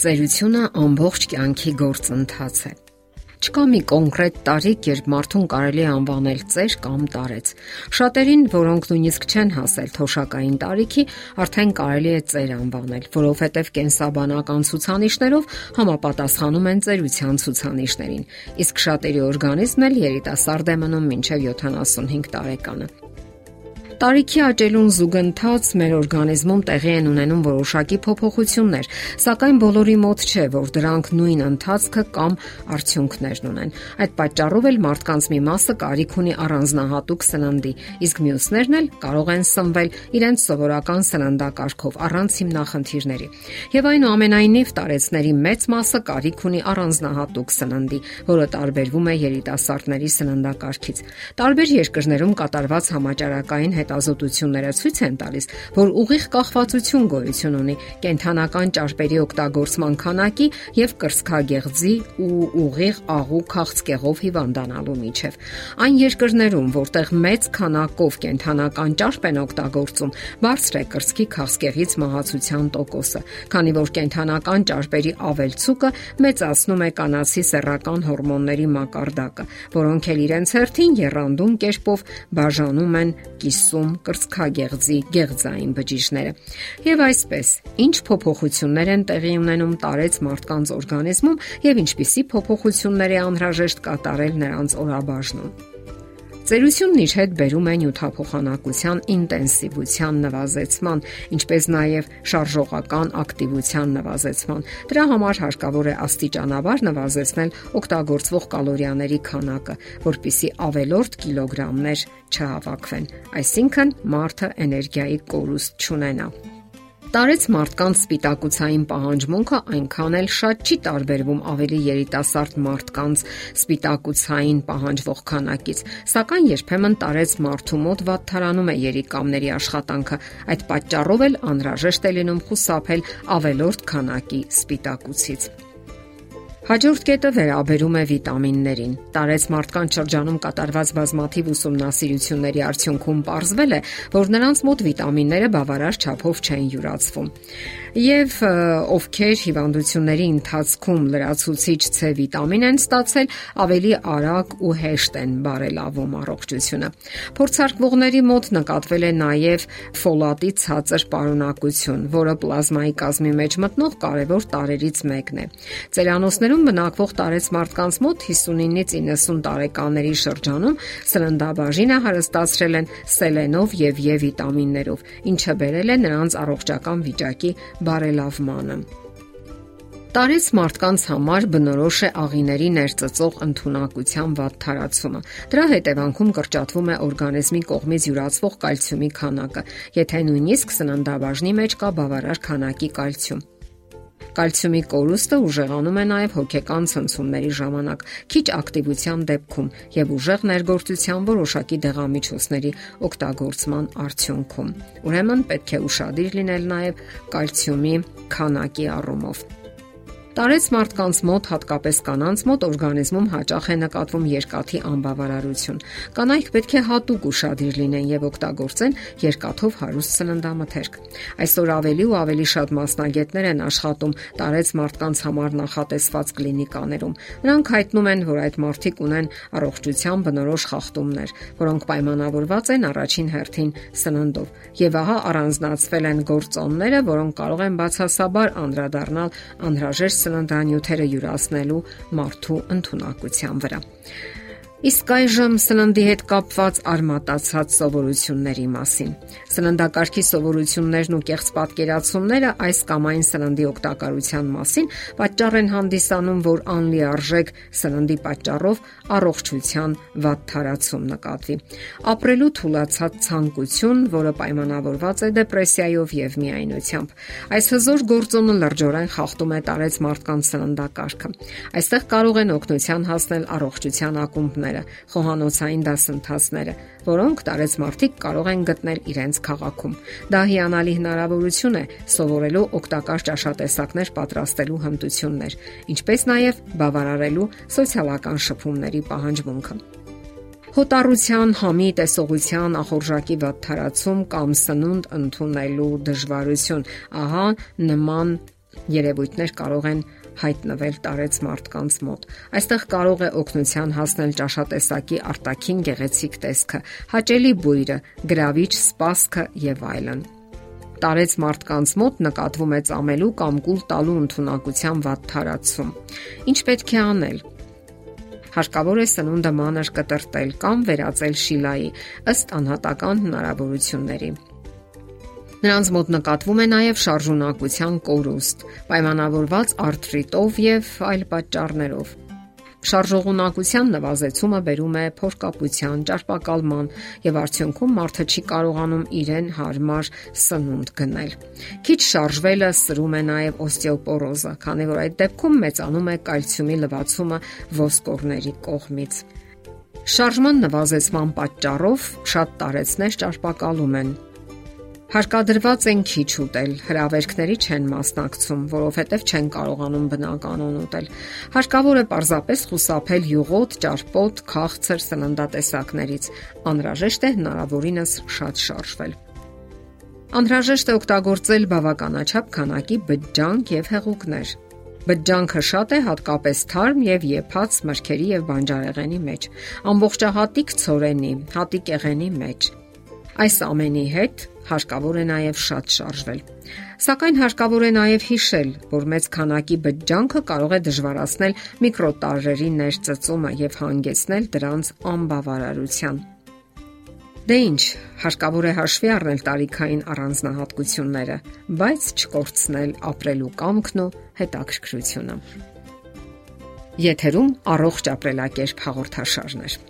Ծերությունը ամբողջ կյանքի գործընթաց է։ Չկա մի կոնկրետ տարիք, երբ մարդուն կարելի է անվանել ծեր կամ տարեց։ Շատերին, որոնք նույնիսկ չեն հասել թոշակային տարիքի, արդեն կարելի է ծեր անվանել, որովհետև կենսաբանական ցուցանիշներով համապատասխանում են ծերության ցուցանիշներին։ Իսկ շատերի օրգանիզմն էլ երիտասարդ է մնում մինչև 75 տարեկանը։ Տարիքի աճելուն զուգընթաց մեր օրգանիզմում տեղի են ունենում որոշակի փոփոխություններ, սակայն բոլորի մոտ չէ, որ դրանք նույն ընթացքը կամ արդյունքներն ունեն։ Այդ պատճառով էլ մարդկանց մի մասը կարիք ունի առանձնահատուկ սննդի, իսկ մյուսներն էլ կարող են սնվել իրենց սովորական սննդակարգով առանց հիմնախնդիրների։ Եվ այնուամենայնիվ տարեցների մեծ մասը կարիք ունի առանձնահատուկ սննդի, որը տարբերվում է երիտասարդների սննդակարգից։ Տարբեր երկրներում կատարված համաճարակային հետ հետազոտությունները ցույց են տալիս, որ ուղիղ կախվածություն գոյություն ունի կենթանական ճարպերի օգտագործման քանակի եւ կրսկագեղձի ու ուղիղ աղու քաղցկեղով հիվանդանալու միջև։ Այն երկրներում, որտեղ մեծ քանակով կենթանական ճարպ են օգտագործում, բարձր է կրսկի քաղցկեղից մահացության տոկոսը, քանի որ կենթանական ճարպերի ավելցուկը մեծացնում է կանացի սեռական հորմոնների մակարդակը, որոնք էլ իրենց հերթին երանդում կերպով բաժանում են կիսում ստեղծում կրծքագեղձի գեղձային բջիջները։ Եվ այսպես, ինչ փոփոխություններ են տեղի ունենում տարեց մարդկանց օրգանիզմում եւ ինչպիսի փոփոխություններ է անհրաժեշտ կատարել նրանց օրաբաժնում։ Ծերությունն իր հետ բերում է նյութափոխանակության ինտենսիվության նվազեցման, ինչպես նաև շարժողական ակտիվության նվազեցման։ Դրա համար հարկավոր է աստիճանաբար նվազեցնել օգտագործվող կալորիաների քանակը, որpիսի ավելորդ կիլոգրամներ չհավաքվեն, այսինքն մարդը էներգիայի կորուստ չունենա։ Տարեց մարդկանց սպիտակուցային պահանջմունքը այնքան էլ շատ չի տարբերվում ավելի երիտասարդ մարդկանց սպիտակուցային պահանջվող քանակից, սակայն երբեմն տարեց մարդու մոտ վատթարանում է երիկամների աշխատանքը։ Այդ պատճառով էլ անհրաժեշտ է լինում խուսափել ավելորդ քանակի սպիտակուցից։ Հաջորդ կետը վերաբերում է վիտամիններին։ Տարեց մարդկանց շրջանում կատարված բազմաթիվ ուսումնասիրությունների արդյունքում ողջվել է, որ նրանց մոտ վիտամինները բավարար չափով չեն յուրացվում եւ ովքեր հիվանդությունների ընթացքում լրացուցիչ C վիտամին են ստացել, ավելի արագ ու հեշտ են բարելավում առողջությունը։ Փորձարկվողների մոտ նկատվել է նաեւ ֆոլատի ցածր պարունակություն, որը պլազմայի կազմի մեջ մտնող կարևոր տարերից մեկն է։ Ծերանոցներում բնակվող տարեց մարդկանց մոտ 59-ից 90 տարեկանների շրջանում սննդաբաժինը հարստացրել են սելենով եւ Է վիտամիններով, ինչը բերել է նրանց առողջական վիճակի բարելավմանը։ Տարեց մարդկանց համար բնորոշ է աղիների ներծծող ընտունակության վատ թարացումը։ Դրա հետևանքում կրճատվում է օրգանիզմի կողմից յուրացվող կալցիումի քանակը, եթե նույնիսկ սննդաբաժնի մեջ կա բավարար քանակի կալցիում։ Կալցիումի կորուստը ուժեղանում է նաև հոգեկան ցնցումների ժամանակ, քիչ ակտիվության դեպքում եւ ուժեղ ներգործության որոշակի դեղամիջոցների օգտագործման արդյունքում։ Ուրեմն պետք է ուշադիր լինել նաև կալցիումի քանակի առումով։ Տարեց մարդկանց մոտ, հատկապես կանանց մոտ օրգանիզմում հաճախ է նկատվում երկաթի անբավարարություն։ Կանայք պետք է հատուկ ուշադիր լինեն եւ օգտագործեն երկաթով հարուստ սննդամթերք։ Այսօր ավելի ու ավելի շատ մասնագետներ են աշխատում տարեց մարդկանց համար նախատեսված կլինիկաներում։ Նրանք հայտնում են, որ այդ մարդիկ ունեն առողջության բնորոշ խախտումներ, որոնք պայմանավորված են առաջին հերթին սննդով։ Եվ ահա առանձնացվել են գործոնները, որոնք կարող են բացասաբար անդրադառնալ անհրաժեշտ սննդանյութերը յուրացնելու մարդու ընտունակության վրա։ Իսկ այժմ սննդի հետ կապված արմատացած սովորությունների մասին։ Սննդակարգի սովորություններն ու կեղծ պատկերացումները այս կամ այն սննդի օգտակարության մասին պատճառ են հանդիսանում, որ անլիարժեք սննդի պատճառով առողջության վատթարացում նկատվի։ Ապրելու թուլացած ցանկություն, որը պայմանավորված է դեպրեսիայով եւ միայնությամբ։ Այս հզոր գործոնը լրջորեն խախտում է տարեց մարդկանց սննդակարգը։ Այստեղ կարող են օգնության հասնել առողջության ակումբներ կուրսները, խոհանոցային դասընթացները, որոնք տարեց մարդիկ կարող են գտնել իրենց քաղաքում։ Դա հիանալի հնարավորություն է սովորելու օգտակար ճաշատեսակներ պատրաստելու հմտություններ, ինչպես նաև բավարարելու սոցիալական շփումների պահանջմունքը։ Հոտառության, համի տեսողության, ախորժակի վատթարացում կամ սնունդ ընդունելու դժվարություն։ Ահա նման երևույթներ կարող են հայտնվել տարեց մարդկանց մոտ։ Այստեղ կարող է օգնության հասնել ճաշատեսակի արտաքին գեղեցիկ տեսքը, հաճելի բույրը, գրավիչ սպասքը եւ այլն։ Տարեց մարդկանց մոտ նկատվում է ծամելու կամ կուլ տալու ընտունակության վատ թարացում։ Ինչ պետք է անել։ Հարկավոր է սնունդը մանր կտրտել կամ վերածել շիլայի ըստ անհատական հնարավորությունների։ Նրանց մոտ նկատվում է նաև շարժունակության կորուստ, պայմանավորված արթրիտով եւ այլ պատճառներով։ Շարժողունակության նվազեցումը բերում է փորկապության, ճարպակալման եւ արդյունքում մարդը չի կարողանում իրեն հարմար սնունդ գնել։ Քիչ շարժվելը սրում է նաեւ օստեոպորոզը, քանի որ այդ դեպքում մեծանում է կալցիումի լվացումը ոսկորների կողմից։ Շարժման նվազեցման պատճառով շատ տարեցներ ճարպակալում են, Հարկադրված են քիչ ուտել, հրավերքների չեն մասնակցում, որովհետև չեն կարողանում բնականon ուտել։ Հարկավոր է պարզապես խուսափել յուղոտ, ճարպոտ, քաղցր սննդատեսակներից։ Անհրաժեշտ է հնարավորինս շատ շարժվել։ Անհրաժեշտ է օգտագործել բավականաչափ քանակի բջջանք եւ հեղուկներ։ Բջջանքը շատ է հատկապես թարմ եւ եփած մրգերի եւ բանջարեղենի մեջ, ամբողջահատիկ ցորենի, հատիկեղենի մեջ։ Այս ամենի հետ հարկավոր է նաև շատ շարժվել։ Սակայն հարկավոր է նաև հիշել, որ մեծ քանակի բջջանքը կարող է դժվարացնել միկրոտարրերի ներծծումը եւ հանգեցնել դրանց անբավարարության։ Դե ինչ, հարկավոր է հաշվի առնել տարիքային առանձնահատկությունները, բայց չկորցնել ապրելու կամքն ու հետաքրքրությունը։ Եթերում առողջ ապրելակերպ հաղորդաշարներ։